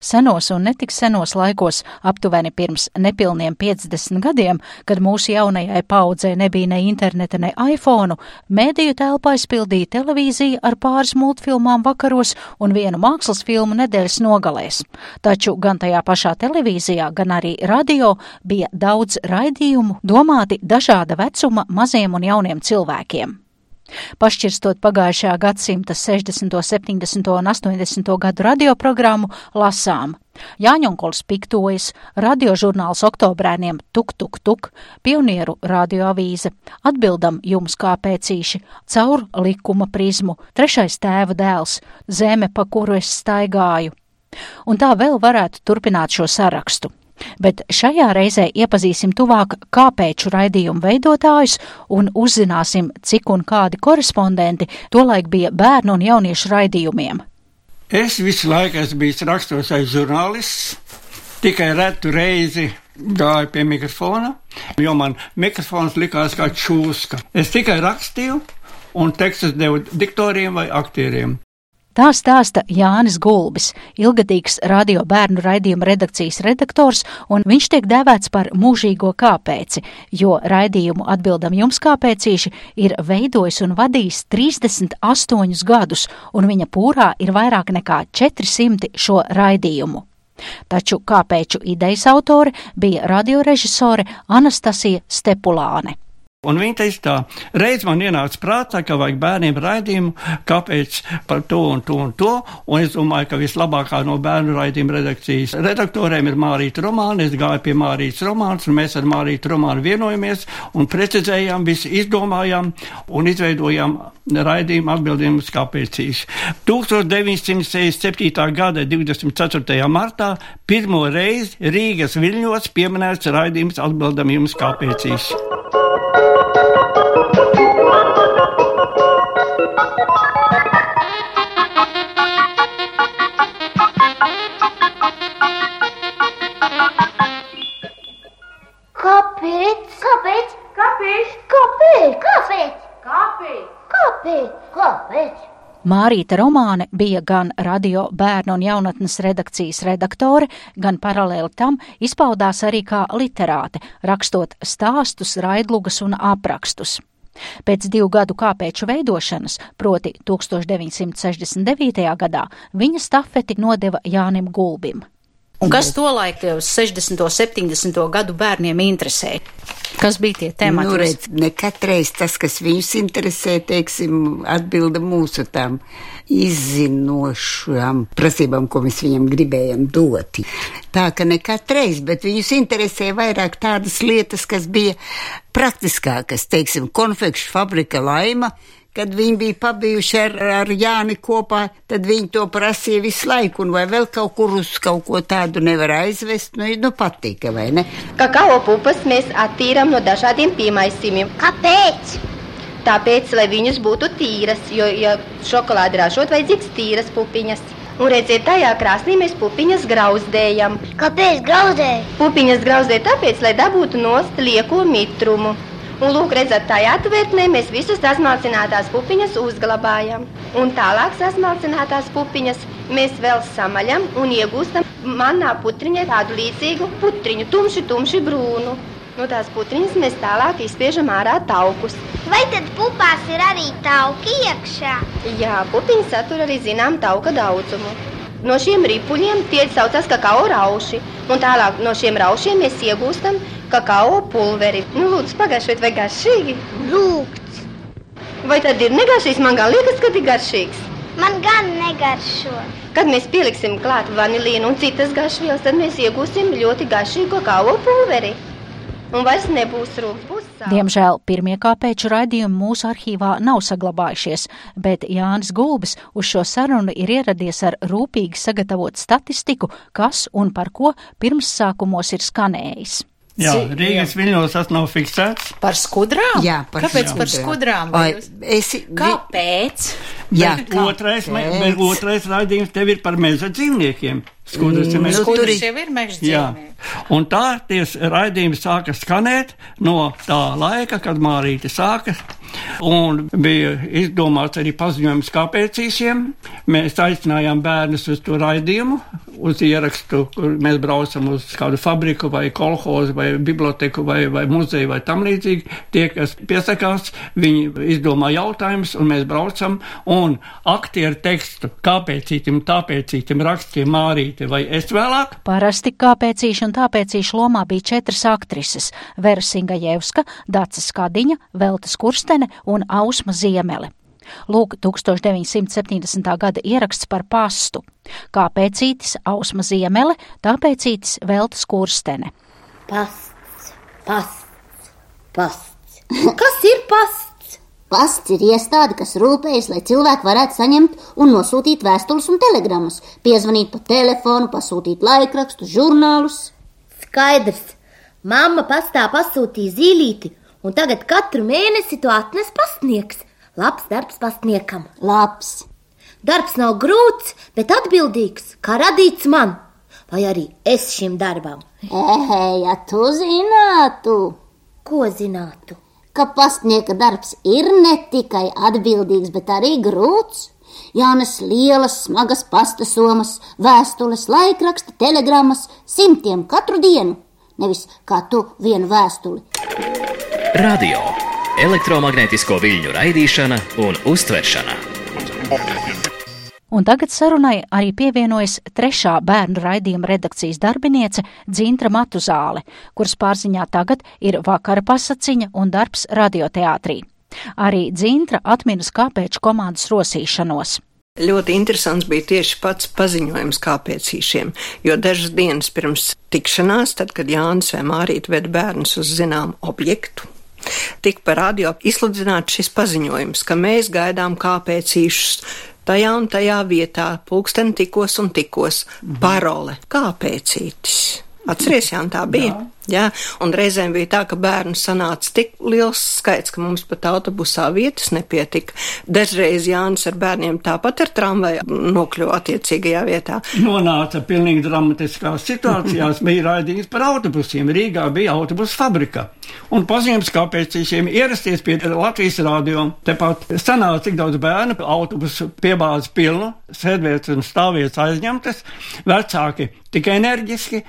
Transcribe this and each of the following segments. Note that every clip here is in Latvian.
Senos un netik senos laikos, aptuveni pirms nepilniem 50 gadiem, kad mūsu jaunajai paudzē nebija ne interneta, ne iPhone, mēdīju telpā aizpildīja televīzija ar pāris multfilmām vakaros un vienu mākslas filmu nedēļas nogalēs. Taču gan tajā pašā televīzijā, gan arī radio bija daudz raidījumu domāti dažāda vecuma maziem un jauniem cilvēkiem. Pašķirstot pagājušajā gadsimta 60., 70. un 80. gadu radioprogrammu, lasām Jāņonkols piktojas, radiožurnāls oktobrēniem Tuk Tuk Tuk, pionieru radioavīze, atbildam jums kā pēcīši, caur likuma prizmu, trešais tēva dēls, zeme, pa kuru es staigāju. Un tā vēl varētu turpināt šo sarakstu. Bet šajā reizē iepazīsim tuvāk kāpēču raidījumu veidotājus un uzzināsim, cik un kādi korespondenti tolaik bija bērnu un jauniešu raidījumiem. Es visu laiku esmu bijis raksturošais žurnālists, tikai retu reizi gāju pie mikrofona, jo man mikrofons likās kā čūska. Es tikai rakstīju un tekstus devu diktoriem vai aktieriem. Tā stāsta Jānis Gulbis, ilgadīgs radio bērnu raidījuma redakcijas redaktors, un viņš tiek dēvēts par mūžīgo kāpēci, jo raidījumu atbildam jums kāpēcīši ir veidojis un vadījis 38 gadus, un viņa pūrā ir vairāk nekā 400 šo raidījumu. Taču kāpēču idejas autore bija radiorežisore Anastasija Stepulāne. Un viņa teica tā, reiz man ienāca prātā, ka vajag bērniem raidījumu, kāpēc par to un to un to, un es domāju, ka vislabākā no bērnu raidījuma redakcijas redaktoriem ir Mārīta Romāna, es gāju pie Mārītas Romānas, un mēs ar Mārītu Romānu vienojamies un precizējām, visu izdomājām un izveidojām raidījumu atbildījumus kāpēcīs. 1967. gada 24. martā pirmo reizi Rīgas viļņos pieminēts raidījums atbildam jums kāpēcīs. Kāpēc? Kāpēc? Kāpēc? Kāpēc? Kāpēc? Kāpēc? Kāpēc? Kāpēc? Mārīta Romāne bija gan radio bērnu un jaunatnes redakcijas redaktore, gan paralēli tam izpaudās arī kā literāte, rakstot stāstus, raidlugas un aprakstus. Pēc divu gadu kāpēču veidošanas, proti 1969. gadā, viņa stafeti nodeva Jānim Gulbim. Un kas tolaik uz 60. un 70. gadu bērniem interesē? Kas bija tie temati? Nu, redz, ne katreiz tas, kas viņus interesē, teiksim, atbilda mūsu tām izzinošām prasībām, ko mēs viņam gribējam dot. Tā ka ne katreiz, bet viņus interesē vairāk tādas lietas, kas bija praktiskākas, teiksim, konfekšu fabrika laima, kad viņi bija pabijuši ar, ar Jāni kopā, tad viņi to prasīja visu laiku, un vai vēl kaut kur uz kaut ko tādu nevar aizvest, nu, nu patika, vai ne? Kakao pupas mēs attīrām no dažādiem piemaisījumiem. Kāpēc? Tāpēc, lai viņas būtu tīras, jo, ja šokolādi ražot, vajadzīgs tīras pupiņas. Un redziet, tajā krāsnī mēs pupiņas grauzdējam. Kāpēc graudēji? Pupiņas grauzdē tāpēc, lai dabūtu nost lieko mitrumu. Un, lūk, redzat, tajā atvērtnē mēs visas sasmalcinātās pupiņas uzglabājam. Un tālāk sasmalcinātās pupiņas mēs vēl samaļam un iegūstam manā putriņā tādu līdzīgu putriņu, tumši, tumši brūnu. No tās putriņas mēs tālāk izspiežam ārā taukus. Vai tad pupās ir arī tauki iekšā? Jā, pupiņas satur arī zinām tauka daudzumu. No šiem ripuļiem tie saucās kakao rauši, un tālāk no šiem raušiem mēs iegūstam kakao pulveri. Nu, lūdzu, pagaršot vai garšīgi? Lūgts. Vai tad ir negaršīgs? Man gan liekas, ka ir garšīgs. Man gan negaršo. Kad mēs pieliksim klāt vanilīnu un citas garšvielas, tad mēs iegūsim ļoti garšīgu kakao pulveri. Un vairs nebūs sāpes. Diemžēl pirmie kāpēču raidījumi mūsu arhīvā nav saglabājušies, bet Jānis Gulbis uz šo sarunu ir ieradies ar rūpīgi sagatavotu statistiku, kas un par ko pirmssākumos ir skanējis. Jā, Rīgas viļņos tas nav fiksēts. Par skudrām? Jā, par Kāpēc skudrām. par skudrām? Jūs- esi, Kāpēc? Jā, bet otrais, me- kāpēc? bet otrais raidījums tev ir par meža dzīvniekiem. Skudras ir meža Nu, tur Skudras jau ir meža Jā, un tā tie raidījumi sāka skanēt no tā laika, kad Mārīte sāka. Un bija izdomāts arī paziņojums kāpēcīšiem. Mēs aicinājām bērnus uz to raidījumu, uz ierakstu, kur mēs braucam uz kādu fabriku vai kolhozu vai biblioteku vai, vai muzeju vai tam līdzīgi. Tie, kas piesakās, viņi izdomā jautājumus un mēs braucam un aktieru tekstu kāpēcītim, tāpēcītim rakstiem Mārīte vai es vēlāk. Parasti kāpēcīšu un tāpēcīšu lomā bija četras aktrises - Vera Singajevska, Daca Skadiņa, Velta Skurstene un Ausma Ziemele. Lūk, 1970. gada ieraksts par pastu. Kāpēcītis Ausma Ziemele, tāpēcītis Velta Skurstene. Pasts, pasts, pasts. Kas ir pasts? Pasts ir iestāde, kas rūpējas, lai cilvēki varētu saņemt un nosūtīt vēstules un telegramas, piezvanīt pa telefonu, pasūtīt laikrakstus, žurnālus. Skaidrs. Mamma pastā pasūtīja zīlīti, un tagad katru mēnesi to atnes pastnieks. Labs darbs pastniekam. Labs! Darbs nav grūts, bet atbildīgs, kā radīts man. Vai arī es šim darbam? Ehē, ja tu zinātu, Ko zinātu? Ka pastnieka darbs ir ne tikai atbildīgs, bet arī grūts. Jānes lielas, smagas pasta somas, vēstules, laikraksta, telegrammas, simtiem katru dienu. Nevis kā tu vienu vēstuli. Radio elektromagnētisko viļņu raidīšana un uztveršana. Un tagad sarunai arī pievienojas trešā bērnu raidījuma redakcijas darbiniece Dzintra Matuzāle, kuras pārziņā tagad ir vakara pasaciņa un darbs radioteātrī. Arī Dzintra atminas kāpēc komandas rosīšanos. Ļoti interesants bija tieši pats paziņojums kāpēcīšiem, jo dažas dienas pirms tikšanās, tad, kad Jānis vai Mārīt ved bērnus uz zināmu objektu, tika pa radio izsludināts šis paziņojums, ka mēs gaidām kāpēcīšus tajā un tajā vietā, pulksten tikos un tikos, parole kāpēcītis. Atceries, Jānis, tā bija. Jā. Jā, un reizēm bija tā, ka bērnu sanāca tik liels skaits, ka mums pat autobusā vietas nepietika. Dažreiz Jānis ar bērniem tāpat ar tramvaju nokļuva attiecīgajā vietā. Nonāca pilnīgi dramatiskās situācijās. bija raidījums par autobusiem. Rīgā bija autobusu fabrika. Un paziņojums, kāpēc šiem ierasties pie Latvijas rādio. Tepat sanāca tik daudz bērnu, autobusu piebāzi pilnu, sēdvietas un stāvvietas aizņemtas. Vecāki tik enerģiski,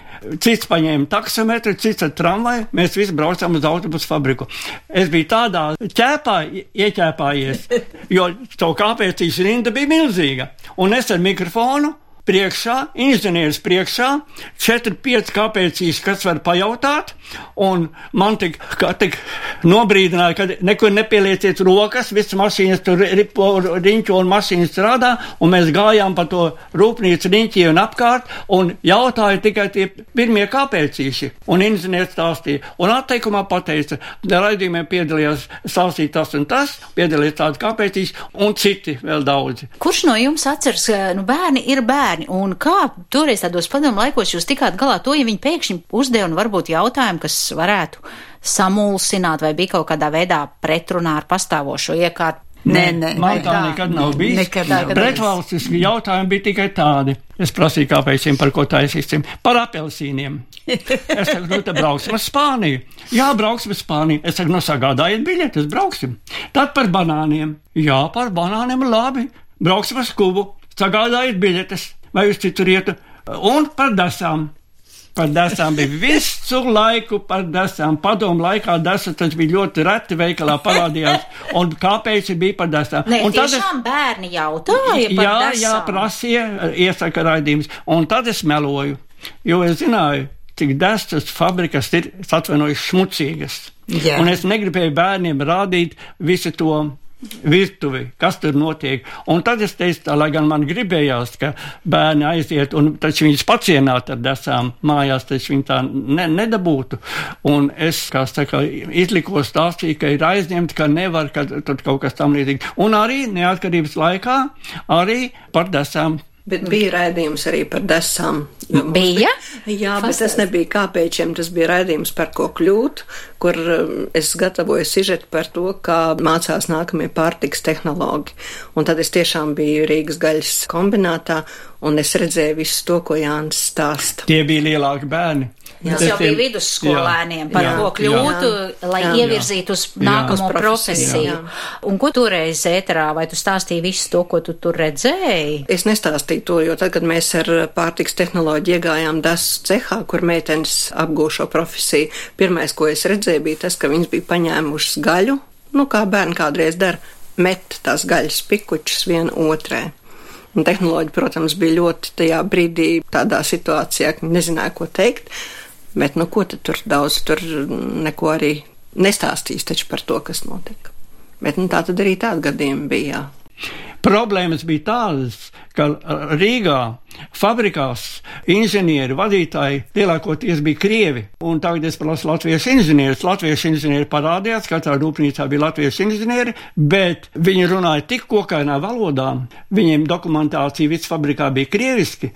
cits paņēma taksometru, cits ar tramvaju. Mēs visi braucām uz autobusu fabriku. Es biju tādā ķēpā ieķēpājies, jo to kāpēc rinda bija milzīga. Un es ar mikrofonu priekšā, inženieris priekšā, 4-5 kāpēcīs, kas var pajautāt, un man tik, tik nobrīdināja, ka nekur nepielieciet rokas, visas mašīnas tur ripo, riņķo un mašīnas strādā, un mēs gājām pa to rūpnīcu riņķī un apkārt, un jautāja tikai tie pirmie kāpēcīši, un inženieris stāstīja, un atteikumā pateica, raidījumiem piedalījās stāstīt tas un tas, piedalījās tādi kāpēcīši, un citi vēl daudzi. Kurš no jums atceras, nu, bērni ir bērni, un kā toreiz tādos padomu laikos jūs tikāt galā to, ja viņi pēkšņi uzdeva un varbūt jautājumu, kas varētu samulsināt vai bija kaut kādā veidā pretrunā ar pastāvošo iekārtu? Nē, nē, Man tā nekad nav bijis. Nekad bijis. Pretvalstiski jautājumi bija tikai tādi. Es prasīju, kāpēc viņiem par ko taisīsim. Par apelsīniem. Es saku, nu, tad brauksim uz Spāniju. Jā, brauksim uz Spāniju. Es saku, nu, sagādājiet biļetes, brauksim. Tad par banāniem. Jā, par banāniem labi. Brauksim uz Kubu. Sagādājiet biļetes, vai uz citur ietu. Un par desām. Par desām bija visu laiku par desām. Padomu laikā desas tas bija ļoti reti veikalā parādījās. Un kāpēc bija par desām? Nē, Un tad es- bērni jautāja par jā, desām. jā, prasīja, iesaka raidījums. Un tad es meloju, jo es zināju, cik desas fabrikas ir, atvainojos, šmucīgas. Jā. Un es negribēju bērniem rādīt visu to virtuvi, kas tur notiek. Un tad es teicu, lai gan man gribējās, ka bērni aiziet un taču viņus pacienāt ar desām mājās, taču viņi tā ne, nedabūtu. Un es, kā saka, izlikos stāstīju, ka ir aizņemti, ka nevar, ka tad kaut kas tam līdzīgs. Un arī neatkarības laikā arī par desām Bet bija raidījums arī par desām. Bija? Jā, bet tas nebija kāpēčiem, tas bija raidījums par ko kļūt, kur um, es gatavoju sižetu par to, kā mācās nākamie pārtiks tehnologi. Un tad es tiešām biju Rīgas gaļas kombinātā, un es redzēju visu to, ko Jānis stāsta. Tie bija lielāki bērni. Tas jau bija vidusskolēniem, par jā, ko kļūtu, jā. lai Jā. ievirzītu uz Jā. nākamo Uz profesiju, jā. Un ko toreiz ēterā, vai tu stāstīji visu to, ko tu tur redzēji? Es nestāstīju to, jo tad, kad mēs ar pārtiks tehnoloģiju iegājām desu cehā, kur meitenes apgūšo profesiju, pirmais, ko es redzēju, bija tas, ka viņas bija paņēmušas gaļu, nu kā bērni kādreiz dara, met tās gaļas pikučus vien otrē. Un tehnoloģija, protams, bija ļoti tajā brīdī tādā situācijā, ka nezināja, ko teikt, bet nu ko tad tur daudz, tur neko arī nestāstīs taču par to, kas notika. Bet nu tā tad arī tāda gadījuma bija. jā. Problēmas bija tādas, ka Rīgā fabrikās inženieri, vadītāji lielākoties bija krievi. Un tagad es prasu latviešu inženierus. Latviešu inženieri parādījās, katrā rūpnīcā bija latviešu inženieri, bet viņi runāja tik kokainā valodā, viņiem dokumentācija viss fabrikā bija krieviski,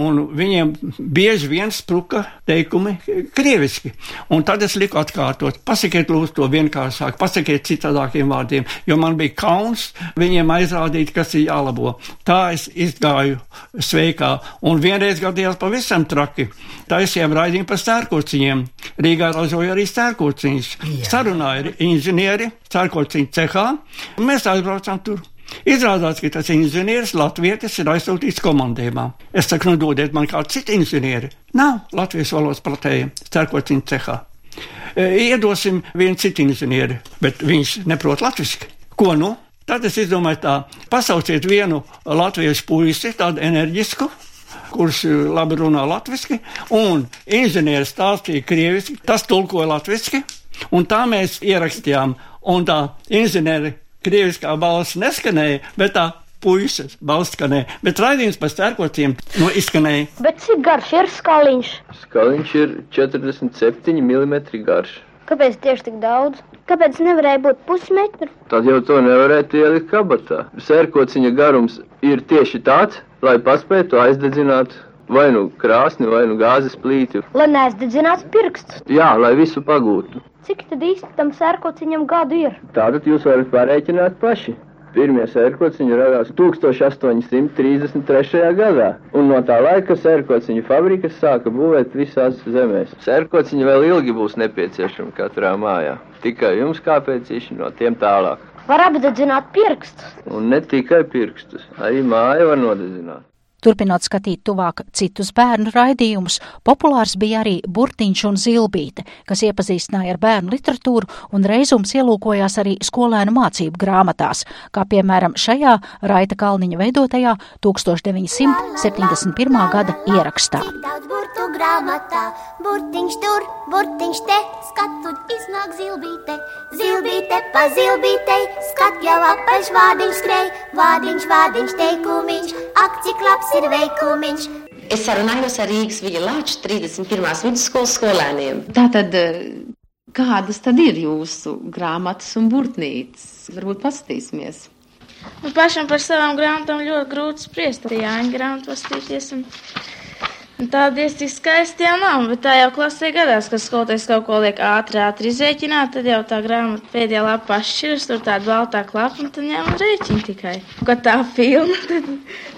un viņiem bieži vien spruka teikumi krieviski. Un tad es liku atkārtot, pasakiet lūdzu to vienkāršāk, pasakiet citādākiem vārdiem, jo man bija kauns viņiem aizrādīt, kas ir jālabo. Tā es izgāju sveikā, un vienreiz gadījās pavisam traki. Taisījām raidījumu par stērkociņiem. Rīgā ražoja arī stērkociņus. Sarunāja inženieri stērkociņu cehā, mēs aizbraucām tur. Izrādās, ka tas inženieris Latvijas ir aizsūtīts komandējumā. Es saku, nu dodiet man kādu citu inženieri. Nav Latvijas valodas platēja stērkociņu cehā. E, Iedosim vienu citu inženieri, bet viņš neprot latviešu. Ko nu? Tad es izdomāju tā, pasauciet vienu latviešu puisi, tādu enerģisku, kurš labi runā latviešu, un inženieris stāstīja krieviski, tas tulkoja latviešu, un tā mēs ierakstījām, un tā inženieri krieviskā balss neskanēja, bet tā puisis balss skanēja, bet raidījums par stērkociem no izskanēja. Bet cik garš ir skaliņš? Skaliņš ir 47 mm garš. Kāpēc tieši tik daudz? Kāpēc nevarēja būt pusmetru? Tad jau to nevarētu ielikt kabatā. Sērkociņa garums ir tieši tāds, lai paspētu aizdedzināt vai nu krāsni, vai nu gāzes plīti. Lai neaizdedzinātu pirkstus. Jā, lai visu pagūtu. Cik tad īsti tam sērkociņam gadu ir? Tātad jūs varat pārreikināt paši. Pirmie sērkociņi radās 1833. gadā, un no tā laika sērkociņu fabrikas sāka būvēt visās zemēs. Sērkociņi vēl ilgi būs nepieciešami katrā mājā, tikai jums kāpēcīši no tiem tālāk. Var apdedzināt pirkstus. Un ne tikai pirkstus, arī māju var nodedzināt. Turpinot skatīt tuvāk citus bērnu raidījumus, populārs bija arī Burtiņš un Zilbīte, kas iepazīstināja ar bērnu literatūru un reizums ielūkojās arī skolēnu mācību grāmatās, kā piemēram šajā Raita Kalniņa veidotajā 1971. gada ierakstā. Grāmatā, burtiņš tur, burtiņš te, skatu iznāk zilbīte, zilbīte pa zilbītei, skat jau apaļš vārdiņš skrēj, vārdiņš, vārdiņš teikumiņš, ak, cik labs ir veikumiņš. Es sarunājos ar Rīgas Viļa Lāča 31. vidusskolas skolēniem. Tātad, kādas tad ir jūsu grāmatas un burtnītes? Varbūt paskatīsimies. Man pašam par savām grāmatām ļoti grūti spriest. Tā Jāņa grāmata pastīties. Un, un tā diezgan skaisti jau nav, bet tā jau klasē gadās, ka skolotājs kaut ko liek ātri, ātri izrēķināt, tad jau tā grāmata pēdējā lapā atšķiras, tur tāda baltā klapa, un tad ņem un rēķina tikai. Kad tā filma, tad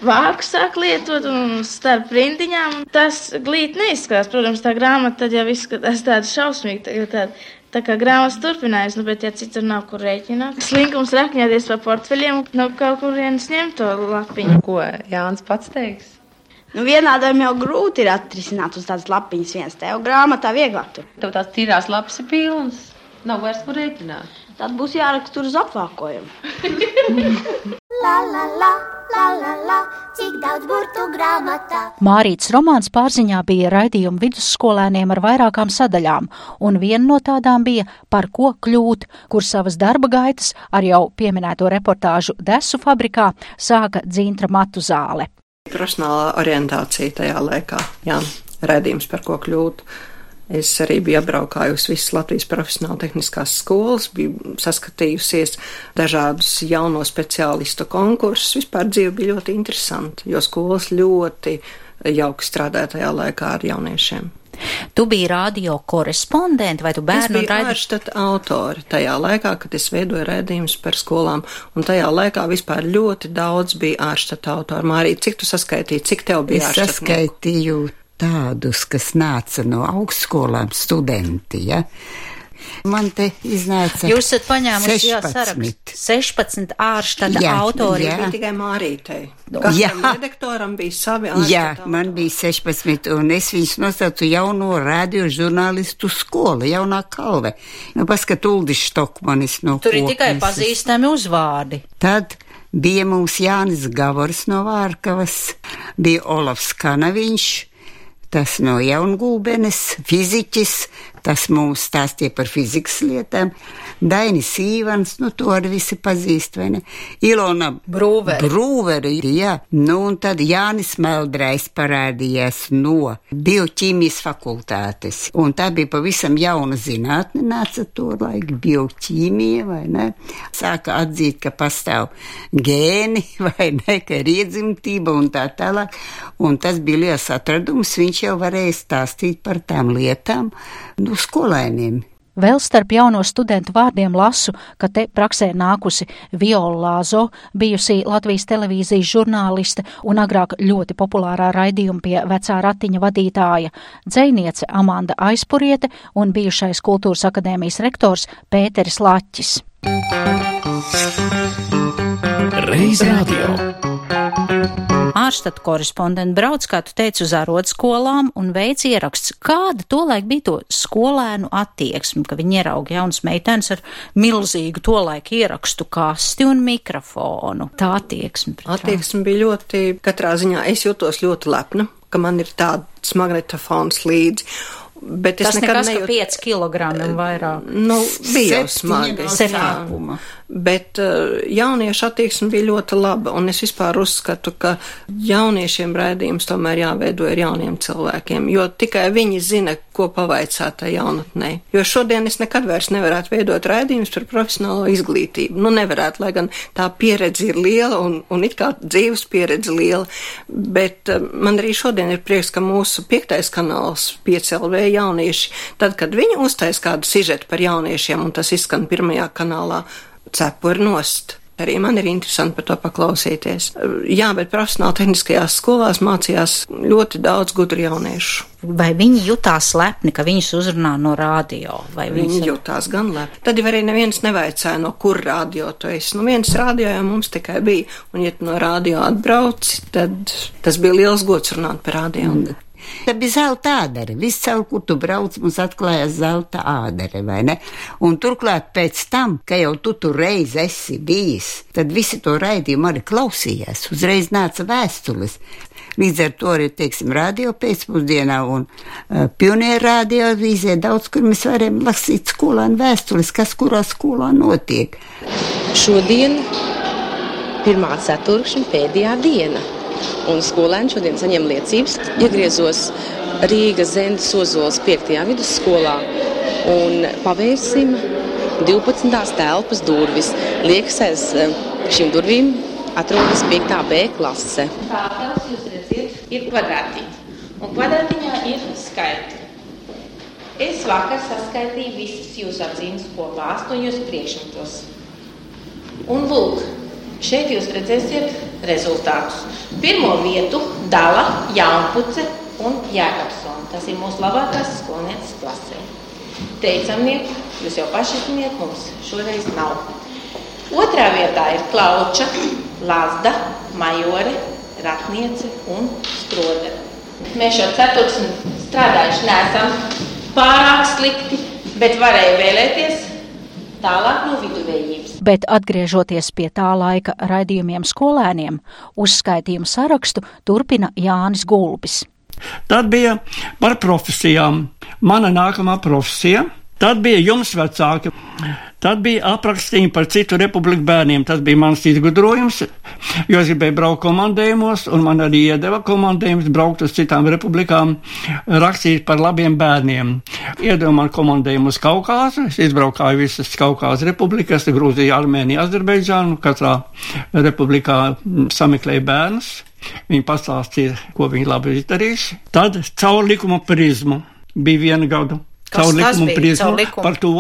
vāku sāk lietot un starp rindiņām, un tas glīt neizskatās. Protams, tā grāmata tad jau izskatās tāda šausmīga, jo tāda Tā kā grāmatas turpinājās, nu, bet, ja citur nav kur rēķināt, slinkums rakņāties pa portfeļiem, no kaut kurienes ņemt to lapiņu. Ko Jānis pats teiks? Nu, vienādām jau grūti ir atrisināt uz tādas lapiņas viens. Tev grāmatā vieglāk tur. Tev tās tīrās lapas ir pilnas. Nav vairs kur rēķināt. Tad būs jāraksta tur uz apvākojumu. La la la, la la la, cik daudz burtu grāmatā. Mārīts romāns pārziņā bija raidījuma vidusskolēniem ar vairākām sadaļām, un viena no tādām bija Par ko kļūt, kur savas darba gaitas ar jau pieminēto reportāžu Desu fabrikā sāka Dzintra Matu zāle. Profesionālā orientācija tajā laikā, jā, redzījums par ko kļūt. Es arī biju apbraukājusi visas Latvijas profesionāla tehniskās skolas, biju saskatījusies dažādus jauno speciālistu konkursus. Vispār dzīve bija ļoti interesanta, jo skolas ļoti jauki strādāja tajā laikā ar jauniešiem. Tu biji radio korespondenti vai tu bērnu raidījumu? Es biju ārštata autori tajā laikā, kad es veidoju raidījumus par skolām, un tajā laikā vispār ļoti daudz bija ārštata autori. Mārī, cik tu saskaitīji, cik tev bija ārštata? Es saskaitīju tādus, kas nāca no augstskolām studenti, ja? Man te iznāca. Jūs esat paņēmuši jā, sarakstu. 16 ārštata jā, autori. Jā, tikai Mārītei. Katram jā. redaktoram bija savi ārštata Jā, autori. man bija 16, un es viņus nosaucu jauno radio žurnālistu skolu, jaunā kalve. Nu, paskat, Uldis Štokmanis no Tur ir tikai pazīstami uzvārdi. Tad bija mums Jānis Gavors no Vārkavas, bija Olafs Kanaviņš tas no jaungulbenes, fiziķis, tas mums stāstīja par fizikas lietām. Dainis Īvans, nu to arī visi pazīst, vai ne? Ilona Brūveri. Brūveri, jā. Nu un tad Jānis Meldrais parādījās no bioķīmijas fakultātes. Un tā bija pavisam jauna zinātne, nāca to laiku bioķīmija, vai ne? Sāka atzīt, ka pastāv gēni, vai ne, ka ir iedzimtība un tā tālāk. Un tas bija liels atradums, viņš jau varēja stāstīt par tām lietām nu, skolēniem. Vēl starp jauno studentu vārdiem lasu, ka te praksē nākusi Viola Lāzo, bijusī Latvijas televīzijas žurnāliste un agrāk ļoti populārā raidījuma pie vecā ratiņa vadītāja, dzēniece Amanda Aizpuriete un bijušais kultūras akadēmijas rektors Pēteris Laķis. Reiz radio ārštata korespondenti brauc, kā tu teici, uz ārodskolām un veic ieraksts. Kāda tolaik bija to skolēnu attieksme, ka viņi ierauga jaunas meitenes ar milzīgu tolaik ierakstu kasti un mikrofonu? Tā attieksme. Attieksme bija ļoti, katrā ziņā es jūtos ļoti lepna, ka man ir tāds magnetofons līdzi. Bet Tas es nekad nekas, nejūt... ka 5 kg vairāk. Nu, bija jau smagi. Bet uh, jauniešu attieksme bija ļoti laba, un es vispār uzskatu, ka jauniešiem raidījums tomēr jāveido ar jauniem cilvēkiem, jo tikai viņi zina, ko pavaicāt tai jaunatnē. Jo šodien es nekad vairs nevarētu veidot raidījumus par profesionālo izglītību. Nu, nevarētu, lai gan tā pieredze ir liela un, un it kā dzīves pieredze liela, bet uh, man arī šodien ir prieks, ka mūsu piektais kanāls 5LV jaunieši, tad, kad viņi uztais kādu sižetu par jauniešiem, un tas izskan pirmajā kanālā, cepuri nost. Arī man ir interesanti par to paklausīties. Jā, bet profesionāli tehniskajās skolās mācījās ļoti daudz gudru jauniešu. Vai viņi jutās lepni, ka viņus uzrunā no radio? Viņi viņas... jutās gan lepni. Tad jau arī neviens nevaicāja, no kur radio tu esi. Nu, viens radio jau mums tikai bija, un ja tu no radio atbrauci, tad tas bija liels gods runāt par radio. Un Tā bija zelta ādere. Viscaur, kur tu brauc, mums atklājās zelta ādere, vai ne? Un turklāt pēc tam, ka jau tu tur reiz esi bijis, tad visi to raidījumu arī klausījās. Uzreiz nāca vēstules. Līdz ar to arī, teiksim, radio pēcpusdienā un uh, pionieru radio avīzē daudz, kur mēs varam lasīt skolānu vēstules, kas kurā skolā notiek. Šodien pirmā ceturkšņa pēdējā diena un skolēni šodien saņem liecības. Iegriezos Rīgas Zendes Ozols 5. vidusskolā un pavērsim 12. telpas durvis. Liekas, aiz eh, šīm durvīm atrodas 5. B klase. Tātad jūs redzat, ir kvadrātiņi, un kvadrātiņā ir skaitļi. Es vakar saskaitīju visus jūsu atzīmes kopā, astoņos priekšmetos. Un lūk, šeit jūs redzēsiet rezultātus. Pirmo vietu dala Jaunpuce un Jēkabsona. Tas ir mūsu labākās skolnieces klasē. Teicamnieki, jūs jau paši zināt, mums šoreiz nav. Otrā vietā ir Klauča, Lazda, Majore, Ratniece un Strode. Mēs šo ceturksni strādājuši neesam pārāk slikti, bet varēja vēlēties tālāk no viduvējības bet atgriežoties pie tā laika raidījumiem skolēniem, uzskaitījumu sarakstu turpina Jānis Gulbis. Tad bija par profesijām. Mana nākamā profesija Tad bija jums vecāki. Tad bija aprakstījumi par citu republiku bērniem. Tas bija mans izgudrojums, jo es gribēju braukt komandējumos, un man arī iedeva komandējumus braukt uz citām republikām, rakstīt par labiem bērniem. Iedeva man komandējumu uz Kaukāzu, es izbraukāju visas Kaukāzes republikas, Grūziju, Armēniju, Azerbaidžānu, katrā republikā sameklēju bērnus. Viņi pastāstīja, ko viņi labi izdarījuši. Tad caur likuma prizmu bija viena gada caur likumu prizmu par to,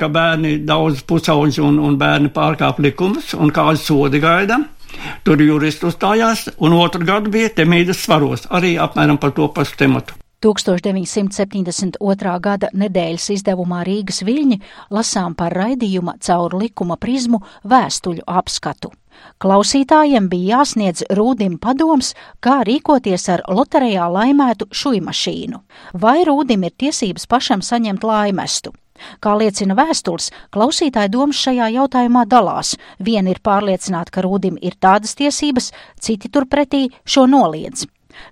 ka bērni daudz pusauģi un, un bērni pārkāp likumus un kādi sodi gaida. Tur juristi uzstājās, un otru gadu bija temīdas svaros, arī apmēram par to pašu tematu. 1972. gada nedēļas izdevumā Rīgas viļņi lasām par raidījuma caur likuma prizmu vēstuļu apskatu. Klausītājiem bija jāsniedz rūdim padoms, kā rīkoties ar loterijā laimētu šujmašīnu, vai rūdim ir tiesības pašam saņemt laimestu. Kā liecina vēstules, klausītāja domas šajā jautājumā dalās. Vieni ir pārliecināti, ka rūdim ir tādas tiesības, citi turpretī šo noliedz.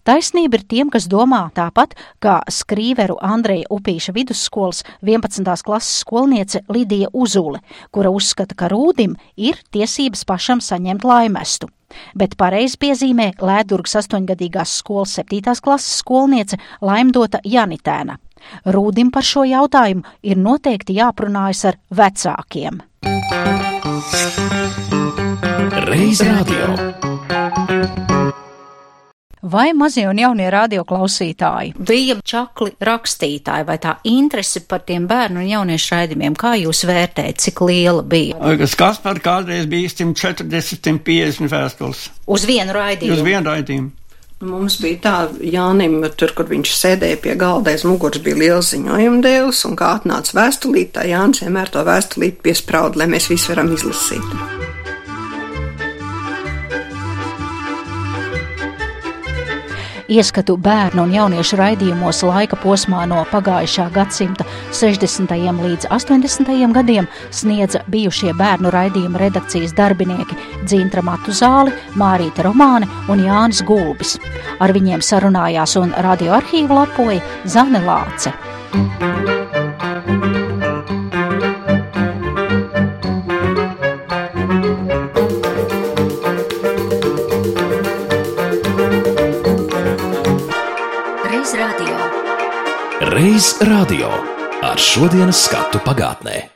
Taisnība ir tiem, kas domā tāpat kā skrīveru Andreja Upīša vidusskolas 11. klases skolniece Lidija Uzule, kura uzskata, ka rūdim ir tiesības pašam saņemt laimestu. Bet pareizi piezīmē Lēdurgas astoņgadīgās skolas 7. klases skolniece Laimdota Janitēna. Rūdim par šo jautājumu ir noteikti jāprunājas ar vecākiem. Reiz radio. Vai mazie un jaunie radioklausītāji bija čakli rakstītāji, vai tā interese par tiem bērnu un jauniešu raidījumiem, kā jūs vērtējat, cik liela bija? Kas Kaspar kādreiz bija 140, 150 vēstules. Uz vienu raidījumu? Uz vienu raidījumu. Mums bija tā, Jānim, tur, kur viņš sēdēja pie galda, aiz muguras bija liels ziņojuma dēls, un kā atnāca vēstulīt, tā Jānis vienmēr to vēstulīt piesprauda, lai mēs visi varam izlasīt. Ieskatu bērnu un jauniešu raidījumos laika posmā no pagājušā gadsimta 60. līdz 80. gadiem sniedza bijušie bērnu raidījuma redakcijas darbinieki Dzintra Matuzāli, Mārīta Romāne un Jānis Gulbis. Ar viņiem sarunājās un radioarkīvu lapoja Zane Lāce. Reiz radio ar šodienas skatu pagātnē.